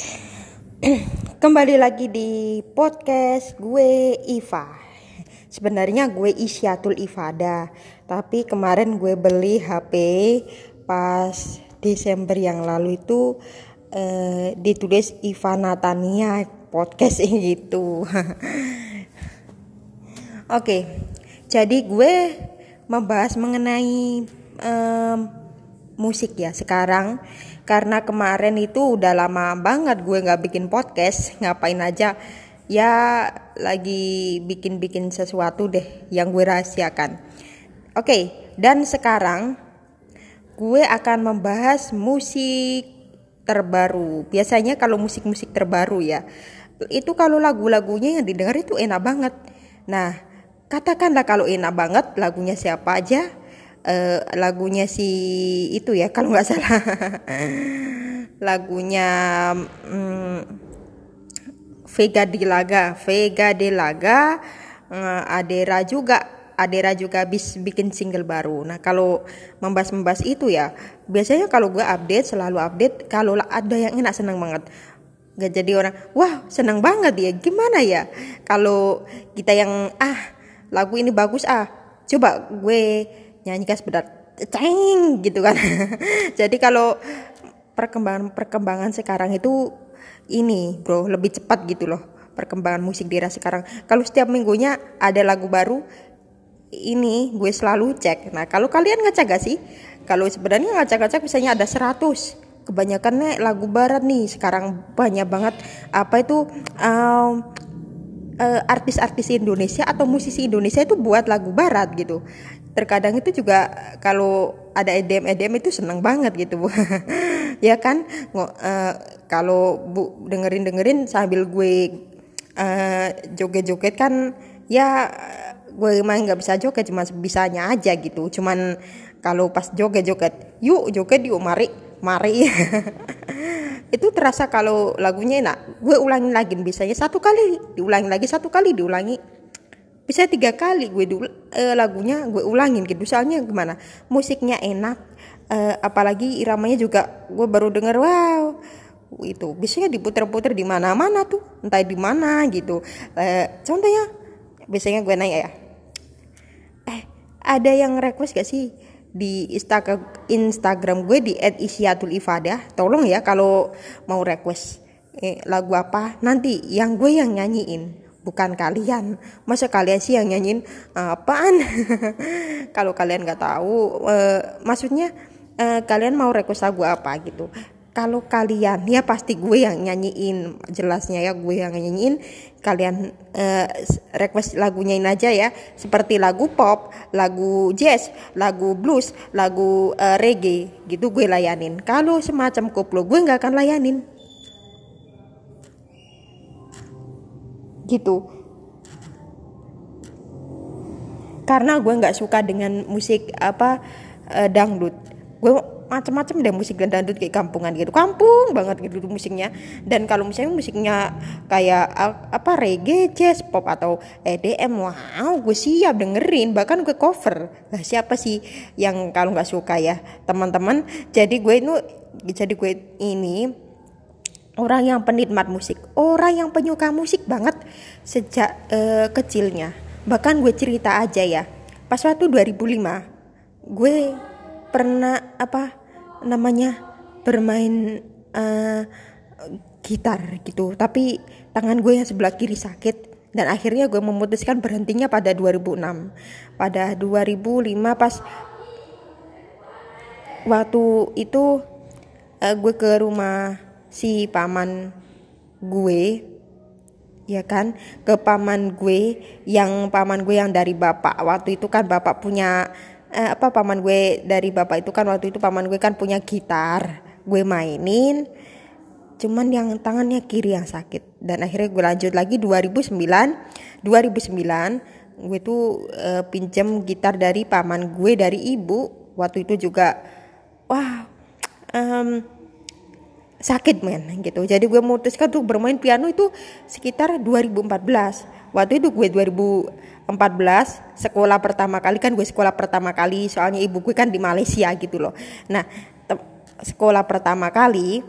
Kembali lagi di podcast gue Iva. Sebenarnya gue Isyatul Ifada, tapi kemarin gue beli HP pas Desember yang lalu itu eh, ditulis Iva Natania podcast gitu. Oke, jadi gue membahas mengenai um, musik ya sekarang karena kemarin itu udah lama banget gue nggak bikin podcast ngapain aja. Ya lagi bikin-bikin sesuatu deh yang gue rahasiakan. Oke dan sekarang gue akan membahas musik terbaru. Biasanya kalau musik-musik terbaru ya itu kalau lagu-lagunya yang didengar itu enak banget. Nah katakanlah kalau enak banget lagunya siapa aja uh, lagunya si itu ya kalau nggak salah lagunya um, Vega de Laga Vega de Laga uh, Adera juga Adera juga habis bikin single baru. Nah kalau membahas-membahas itu ya biasanya kalau gue update selalu update kalau ada yang enak seneng banget. Gak jadi orang wah seneng banget ya gimana ya kalau kita yang ah lagu ini bagus ah coba gue nyanyikan sebentar ceng gitu kan. Jadi kalau perkembangan perkembangan sekarang itu ini bro lebih cepat gitu loh perkembangan musik di era sekarang. Kalau setiap minggunya ada lagu baru ini gue selalu cek. Nah kalau kalian ngecek gak sih? Kalau sebenarnya ngacak-ngacak misalnya ada 100 kebanyakannya lagu barat nih sekarang banyak banget. Apa itu um, artis-artis Indonesia atau musisi Indonesia itu buat lagu barat gitu terkadang itu juga kalau ada EDM EDM itu seneng banget gitu bu. Ya kan? Uh, kalau bu dengerin dengerin sambil gue uh, joget joget kan ya gue main nggak bisa joget cuma bisanya aja gitu. Cuman kalau pas joget joget yuk joget yuk mari mari. Itu terasa kalau lagunya enak. Gue ulangin lagi biasanya satu kali diulangi lagi satu kali diulangi bisa tiga kali gue dulu uh, lagunya gue ulangin gitu. Soalnya gimana? Musiknya enak uh, apalagi iramanya juga gue baru denger wow. Itu biasanya diputer-puter di mana-mana tuh entah di mana gitu. Uh, contohnya biasanya gue nanya ya eh ada yang request gak sih di Instagram Instagram gue di @isyatul_ifadah tolong ya kalau mau request eh, lagu apa? Nanti yang gue yang nyanyiin bukan kalian. Masa kalian sih yang nyanyiin apaan? Kalau kalian nggak tahu uh, maksudnya uh, kalian mau request lagu apa gitu. Kalau kalian ya pasti gue yang nyanyiin jelasnya ya gue yang nyanyiin. Kalian uh, request lagunya ini aja ya. Seperti lagu pop lagu jazz lagu blues lagu uh, reggae gitu gue layanin. Kalau semacam koplo gue nggak akan layanin gitu. Karena gue nggak suka dengan musik apa uh, dangdut. Gue macam-macam deh musik dangdut kayak kampungan gitu. Kampung banget gitu musiknya. Dan kalau misalnya musiknya kayak apa reggae jazz pop atau EDM wow gue siap dengerin. Bahkan gue cover. Lah siapa sih yang kalau nggak suka ya teman-teman? Jadi gue itu jadi gue ini orang yang penikmat musik, orang yang penyuka musik banget sejak uh, kecilnya. Bahkan gue cerita aja ya, pas waktu 2005 gue pernah apa namanya bermain uh, gitar gitu, tapi tangan gue yang sebelah kiri sakit dan akhirnya gue memutuskan berhentinya pada 2006. Pada 2005 pas waktu itu uh, gue ke rumah si paman gue ya kan? Ke paman gue yang paman gue yang dari bapak. Waktu itu kan bapak punya eh, apa paman gue dari bapak itu kan waktu itu paman gue kan punya gitar. Gue mainin cuman yang tangannya kiri yang sakit. Dan akhirnya gue lanjut lagi 2009 2009 gue tuh uh, pinjem gitar dari paman gue dari ibu. Waktu itu juga wah um, sakit men gitu. Jadi gue memutuskan untuk bermain piano itu sekitar 2014 waktu itu gue 2014 sekolah pertama kali kan gue sekolah pertama kali soalnya ibu gue kan di Malaysia gitu loh. Nah sekolah pertama kali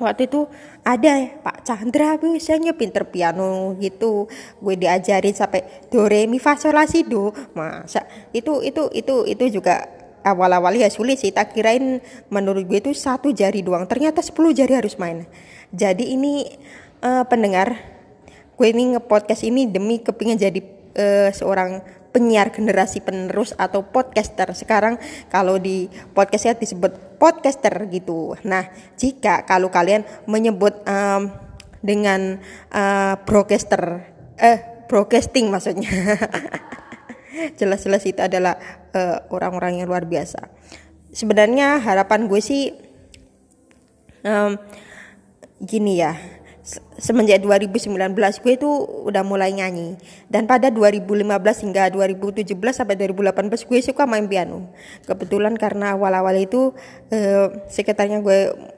waktu itu ada Pak Chandra biasanya pinter piano gitu. Gue diajarin sampai do re mi fa sol la si do. Masa itu itu itu itu juga awal-awal ya sulit sih tak kirain menurut gue itu satu jari doang ternyata 10 jari harus main jadi ini uh, pendengar gue ini nge-podcast ini demi kepingin jadi uh, seorang penyiar generasi penerus atau podcaster. Sekarang kalau di podcastnya disebut podcaster gitu. Nah, jika kalau kalian menyebut um, dengan uh, broadcaster, eh broadcasting maksudnya. Jelas-jelas itu adalah uh, orang-orang yang luar biasa. Sebenarnya harapan gue sih um, gini ya. Semenjak 2019 gue itu udah mulai nyanyi. Dan pada 2015 hingga 2017 sampai 2018 gue suka main piano. Kebetulan karena awal-awal itu eh, sekitarnya gue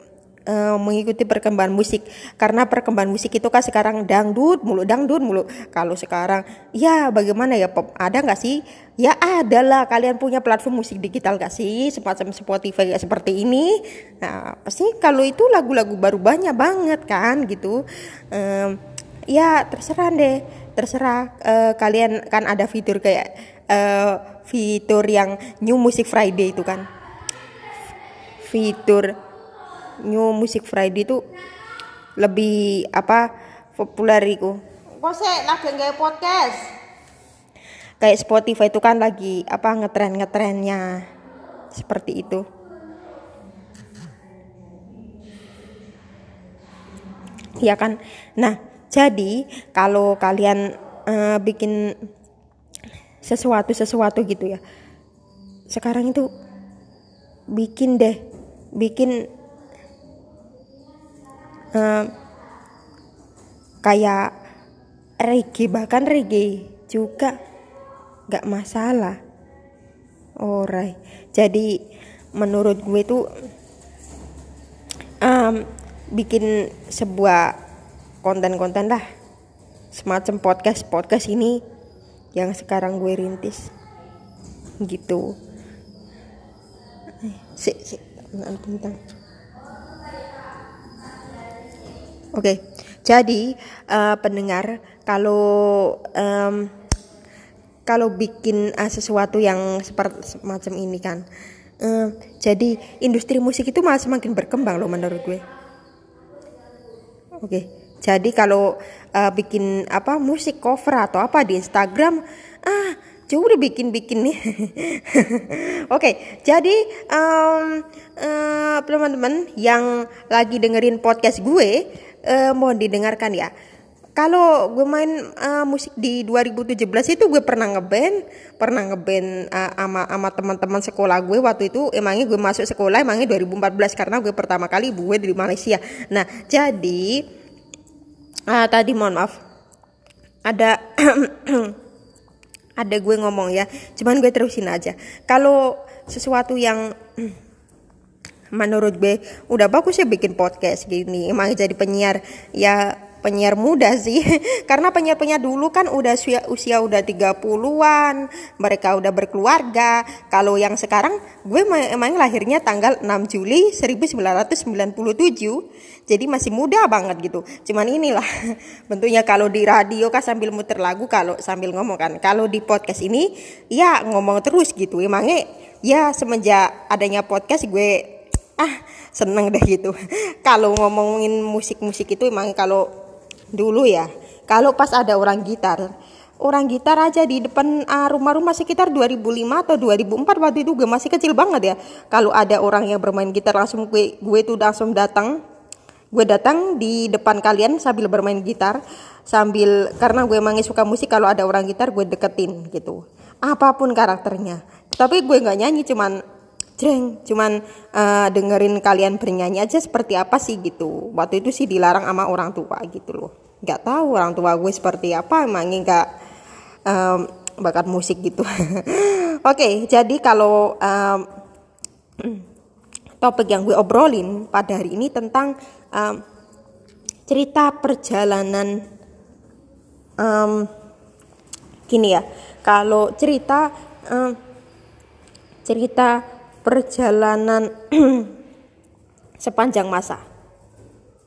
uh, mengikuti perkembangan musik. Karena perkembangan musik itu kan sekarang dangdut mulu dangdut mulu. Kalau sekarang ya bagaimana ya pop? Ada nggak sih? Ya ada lah. Kalian punya platform musik digital gak sih? Semacam Spotify kayak seperti ini. Nah pasti kalau itu lagu-lagu baru banyak banget kan gitu. Um, ya terserah deh. Terserah uh, kalian kan ada fitur kayak uh, fitur yang New Music Friday itu kan. Fitur New Music Friday itu lebih apa populer itu. Kok sih lagi nggak podcast? Kayak Spotify itu kan lagi apa ngetren ngetrennya seperti itu. Ya kan. Nah, jadi kalau kalian uh, bikin sesuatu sesuatu gitu ya. Sekarang itu bikin deh, bikin uh, kayak reggae bahkan reggae juga gak masalah. Alright, jadi menurut gue tuh um, bikin sebuah konten-konten lah. Semacam podcast podcast ini yang sekarang gue rintis. Gitu. Si si tentang Oke, okay. jadi uh, pendengar kalau um, kalau bikin uh, sesuatu yang seperti semacam ini kan, uh, jadi industri musik itu malah semakin berkembang loh menurut gue. Oke, okay. jadi kalau uh, bikin apa musik cover atau apa di Instagram, ah coba udah bikin-bikin nih. Oke, okay, jadi um, uh, teman-teman yang lagi dengerin podcast gue, uh, mohon didengarkan ya kalau gue main uh, musik di 2017 itu gue pernah ngeband, pernah ngeband uh, ama ama teman-teman sekolah gue waktu itu emangnya gue masuk sekolah emangnya 2014 karena gue pertama kali gue di Malaysia. Nah, jadi uh, tadi mohon maaf ada ada gue ngomong ya, cuman gue terusin aja. Kalau sesuatu yang menurut gue udah bagus ya bikin podcast gini emang jadi penyiar. Ya penyiar muda sih. Karena penyiar-penyiar dulu kan udah usia, usia udah 30-an mereka udah berkeluarga. Kalau yang sekarang gue emang lahirnya tanggal 6 Juli 1997 jadi masih muda banget gitu. Cuman inilah bentuknya kalau di radio kan sambil muter lagu kalau sambil ngomong kan. Kalau di podcast ini ya ngomong terus gitu. Emangnya ya semenjak adanya podcast gue ah seneng deh gitu. Kalau ngomongin musik-musik itu emang kalau dulu ya kalau pas ada orang gitar orang gitar aja di depan uh, rumah-rumah sekitar 2005 atau 2004 waktu itu gue masih kecil banget ya. Kalau ada orang yang bermain gitar langsung gue gue tuh langsung datang. Gue datang di depan kalian sambil bermain gitar sambil karena gue emangnya suka musik kalau ada orang gitar gue deketin gitu. Apa pun karakternya. Tapi gue nggak nyanyi cuman jreng cuman uh, dengerin kalian bernyanyi aja seperti apa sih gitu. Waktu itu sih dilarang sama orang tua gitu loh. Nggak tahu orang tua gue seperti apa emangnya nggak um, bakat musik gitu. Oke okay, jadi kalau um, topik yang gue obrolin pada hari ini tentang um, cerita perjalanan um, gini ya. Kalau cerita um, cerita perjalanan sepanjang masa.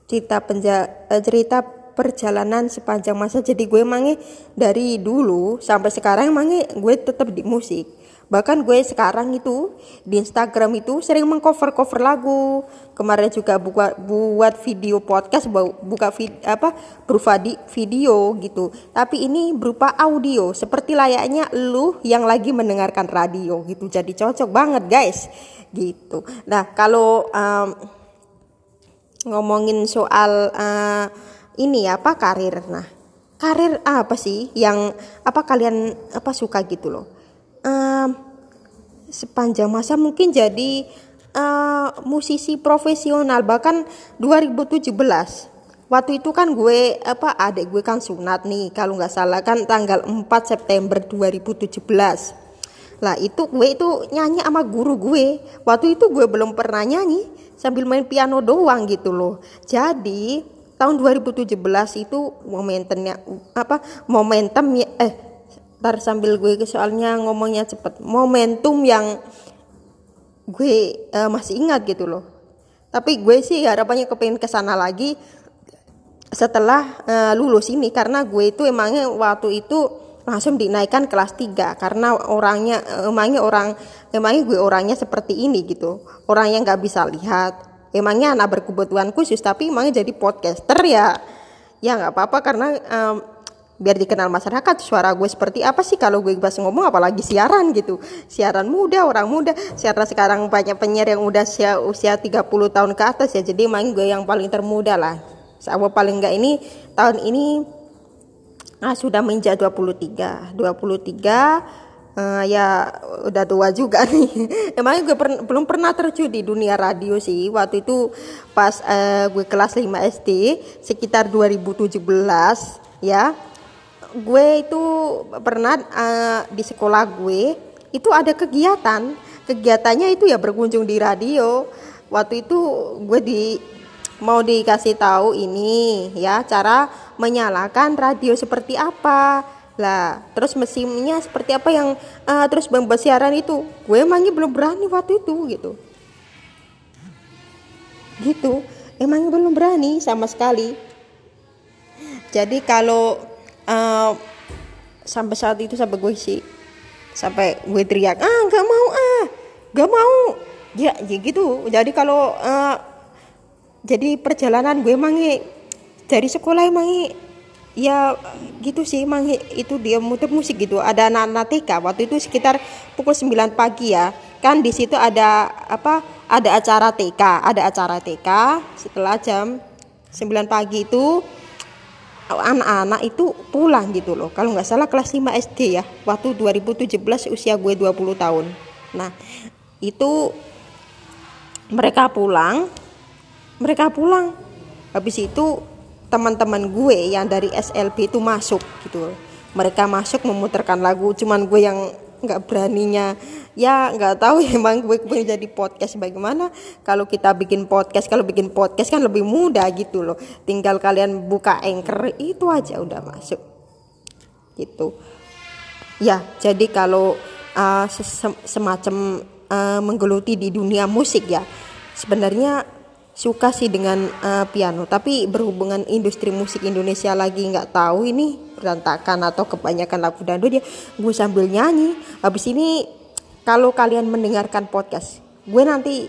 cerita penja uh, cerita perjalanan sepanjang masa jadi gue emangnya dari dulu sampai sekarang emangnya gue tetap di musik bahkan gue sekarang itu di Instagram itu sering mengcover cover lagu. Kemarin juga buka buat video podcast buka vid, apa berupa di video gitu. Tapi ini berupa audio seperti layaknya lu yang lagi mendengarkan radio gitu. Jadi cocok banget guys. Gitu. Nah kalau um, ngomongin soal uh, ini apa karir? Nah karir apa sih yang apa kalian apa suka gitu loh um, sepanjang masa mungkin jadi uh, musisi profesional bahkan 2017 waktu itu kan gue apa adik gue kan sunat nih kalau nggak salah kan tanggal 4 September 2017 lah itu gue itu nyanyi sama guru gue. Waktu itu gue belum pernah nyanyi sambil main piano doang gitu loh. Jadi tahun 2017 itu momentumnya apa momentum eh ntar sambil gue soalnya ngomongnya cepet. Momentum yang gue uh, masih ingat gitu loh. Tapi gue sih harapannya kepengen ke sana lagi setelah uh, lulus ini. Karena gue itu emangnya waktu itu langsung dinaikkan kelas 3 karena orangnya emangnya orang emangnya gue orangnya seperti ini gitu. Orang yang nggak bisa lihat. Emangnya anak berkebutuhan khusus tapi emangnya jadi podcaster ya? Ya nggak apa-apa karena um, biar dikenal masyarakat suara gue seperti apa sih kalau gue bahas ngomong apalagi siaran gitu. Siaran muda orang muda. Siaran sekarang banyak penyiar yang udah usia, usia 30 tahun ke atas ya. Jadi main gue yang paling termuda lah. Sama paling enggak ini tahun ini ah, sudah menjadi 23 23 uh, ya udah tua juga nih. Emangnya gue per, belum pernah terjun di dunia radio sih. Waktu itu pas uh, gue kelas 5 SD sekitar 2017 ya gue itu pernah uh, di sekolah gue itu ada kegiatan. Kegiatannya itu ya berkunjung di radio. Waktu itu gue di mau dikasih tahu ini ya cara menyalakan radio seperti apa. Lah terus mesinnya seperti apa yang uh, terus membuat siaran itu. Gue emangnya belum berani waktu itu gitu. Gitu. Emangnya belum berani sama sekali. Jadi kalau uh, sampai saat itu sampai gue sih sampai gue teriak ah nggak mau ah nggak mau. Ya, ya gitu. Jadi kalau uh, jadi perjalanan gue emangi dari sekolah emangi ya gitu sih emang itu dia muter musik gitu. Ada anak-anak TK waktu itu sekitar pukul 9 pagi ya. Kan di situ ada apa ada acara TK ada acara TK setelah jam 9 pagi itu anak-anak itu pulang gitu loh. Kalau nggak salah kelas 5 SD ya waktu 2017 usia gue 20 tahun. Nah itu mereka pulang mereka pulang. Habis itu teman-teman gue yang dari SLB itu masuk gitu mereka masuk memutarkan lagu cuman gue yang nggak beraninya. Ya nggak tahu emang gue pengen jadi podcast bagaimana. Kalau kita bikin podcast kalau bikin podcast kan lebih mudah gitu loh. Tinggal kalian buka anchor itu aja udah masuk. Gitu. Ya jadi kalau uh, semacam uh, menggeluti di dunia musik ya sebenarnya suka sih dengan uh, piano. Tapi berhubungan industri musik Indonesia lagi nggak tahu ini berantakan atau kebanyakan lagu dangdut ya gue sambil nyanyi. Habis ini kalau kalian mendengarkan podcast gue nanti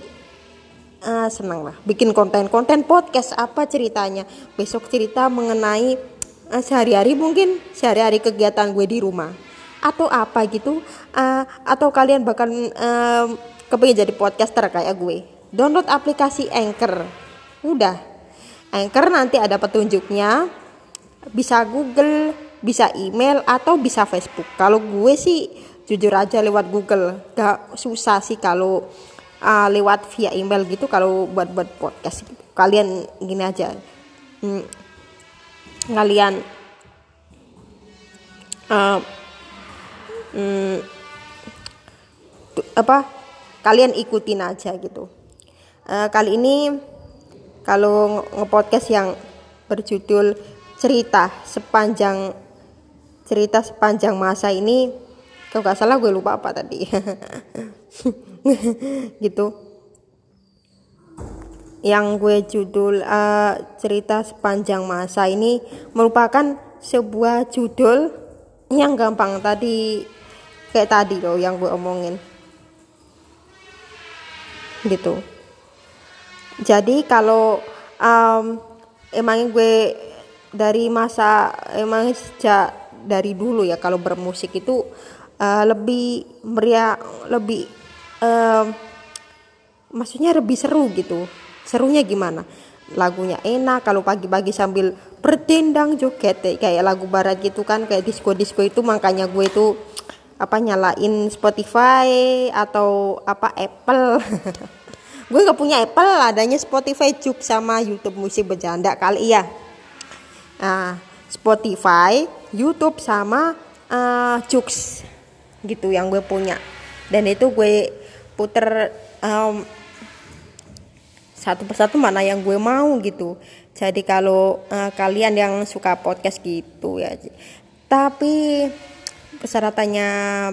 uh, senang lah bikin konten-konten podcast. Apa ceritanya? Besok cerita mengenai uh, sehari-hari mungkin sehari-hari kegiatan gue di rumah. Atau apa gitu. Uh, atau kalian bahkan uh, kepengen jadi podcaster kayak gue download aplikasi Anchor. Udah. Anchor nanti ada petunjuknya. Bisa Google, bisa email atau bisa Facebook. Kalau gue sih jujur aja lewat Google. Gak susah sih kalau uh, lewat via email gitu kalau buat buat podcast gitu. Kalian gini aja. Hmm, kalian uh, hmm, apa kalian ikutin aja gitu uh, kali ini kalau ngepodcast yang berjudul cerita sepanjang cerita sepanjang masa ini kalau nggak salah gue lupa apa tadi. Gitu. Yang gue judul uh, cerita sepanjang masa ini merupakan sebuah judul yang gampang tadi kayak tadi loh yang gue omongin. Gitu jadi kalau um, emang gue dari masa emang sejak dari dulu ya kalau bermusik itu uh, lebih meriah lebih uh, maksudnya lebih seru gitu. Serunya gimana? Lagunya enak kalau pagi-pagi sambil berdendang joget kayak lagu barat gitu kan kayak disco disco itu makanya gue itu apa nyalain Spotify atau apa Apple gue nggak punya Apple adanya Spotify juk sama YouTube musik bercanda kali ya. Nah, Spotify YouTube sama uh, gitu yang gue punya. Dan itu gue puter um, satu persatu mana yang gue mau gitu. Jadi kalau uh, kalian yang suka podcast gitu ya. Tapi persyaratannya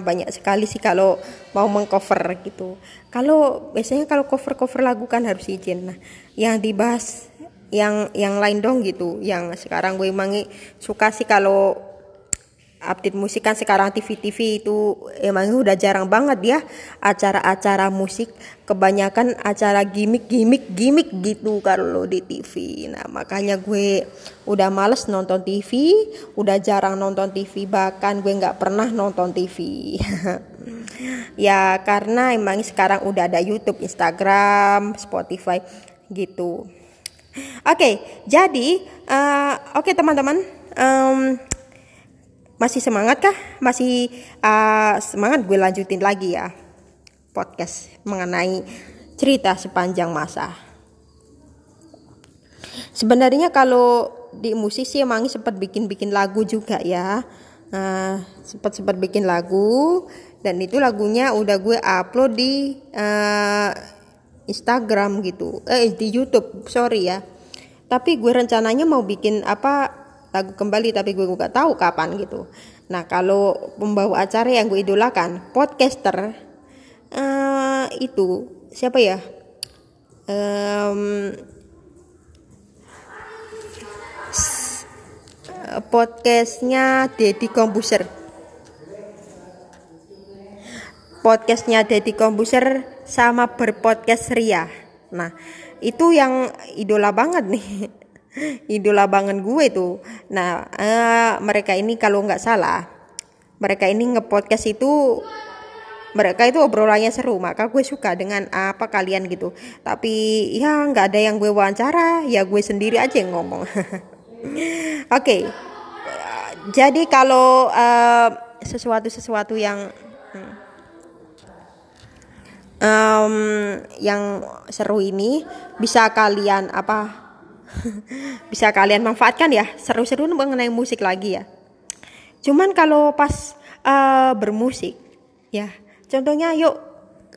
banyak sekali sih kalau mau mengcover gitu. Kalau biasanya kalau cover cover lagu kan harus izin. Nah yang dibahas yang yang lain dong gitu. Yang sekarang gue emang suka sih kalau update musik kan sekarang TV-TV itu emang udah jarang banget ya acara-acara musik. Kebanyakan acara gimmick-gimmick gimmick gitu kalau di TV nah makanya gue udah males nonton TV udah jarang nonton TV bahkan gue nggak pernah nonton TV ya karena emang sekarang udah ada YouTube Instagram Spotify gitu. Oke okay, jadi uh, oke okay, teman-teman um, masih semangat kah? Masih uh, semangat gue lanjutin lagi ya podcast mengenai cerita sepanjang masa. Sebenarnya kalau di musisi emang sempat bikin-bikin lagu juga ya. Uh, sempat sempat bikin lagu dan itu lagunya udah gue upload di uh, Instagram gitu. Eh di YouTube, sorry ya. Tapi gue rencananya mau bikin apa lagu kembali tapi gue gak tahu kapan gitu. Nah kalau pembawa acara yang gue idolakan podcaster uh, itu siapa ya? Um, podcastnya Deddy Kombuser podcastnya Deddy Kombuser sama berpodcast Ria nah itu yang idola banget nih idola banget gue tuh. Nah uh, mereka ini kalau nggak salah mereka ini ngepodcast itu mereka itu obrolannya seru. Maka gue suka dengan apa kalian gitu. Tapi ya nggak ada yang gue wawancara ya gue sendiri aja yang ngomong. Oke. Okay. jadi kalau uh, sesuatu sesuatu yang um, yang seru ini bisa kalian apa bisa kalian manfaatkan ya seru-seru mengenai musik lagi ya. Cuman kalau pas uh, bermusik ya contohnya yuk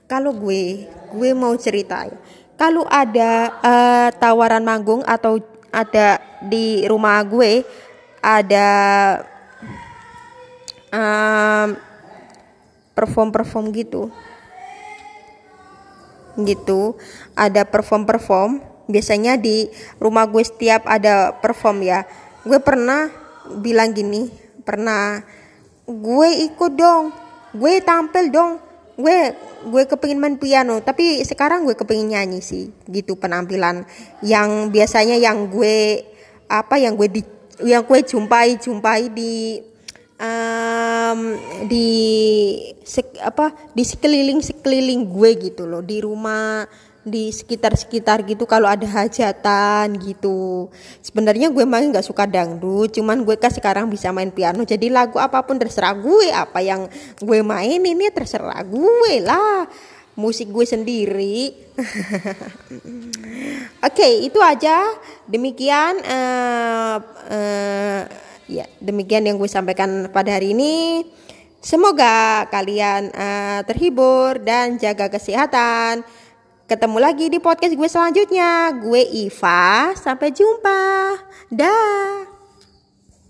kalau gue gue mau cerita ya. Kalau ada uh, tawaran manggung atau ada di rumah gue ada um, perform perform gitu. Gitu ada perform perform biasanya di rumah gue setiap ada perform ya. Gue pernah bilang gini pernah gue ikut dong gue tampil dong gue gue kepingin main piano. Tapi sekarang gue kepingin nyanyi sih gitu penampilan yang biasanya yang gue apa yang gue di yang gue jumpai jumpai di um, di sek, apa di sekeliling sekeliling gue gitu loh di rumah di sekitar-sekitar gitu kalau ada hajatan gitu. Sebenarnya gue main nggak suka dangdut, cuman gue kan sekarang bisa main piano. Jadi lagu apa pun terserah gue, apa yang gue main ini terserah gue lah. Musik gue sendiri. Oke, okay, itu aja. Demikian uh, uh, ya, demikian yang gue sampaikan pada hari ini. Semoga kalian uh, terhibur dan jaga kesehatan. Ketemu lagi di podcast gue selanjutnya. Gue Iva. Sampai jumpa. Dah.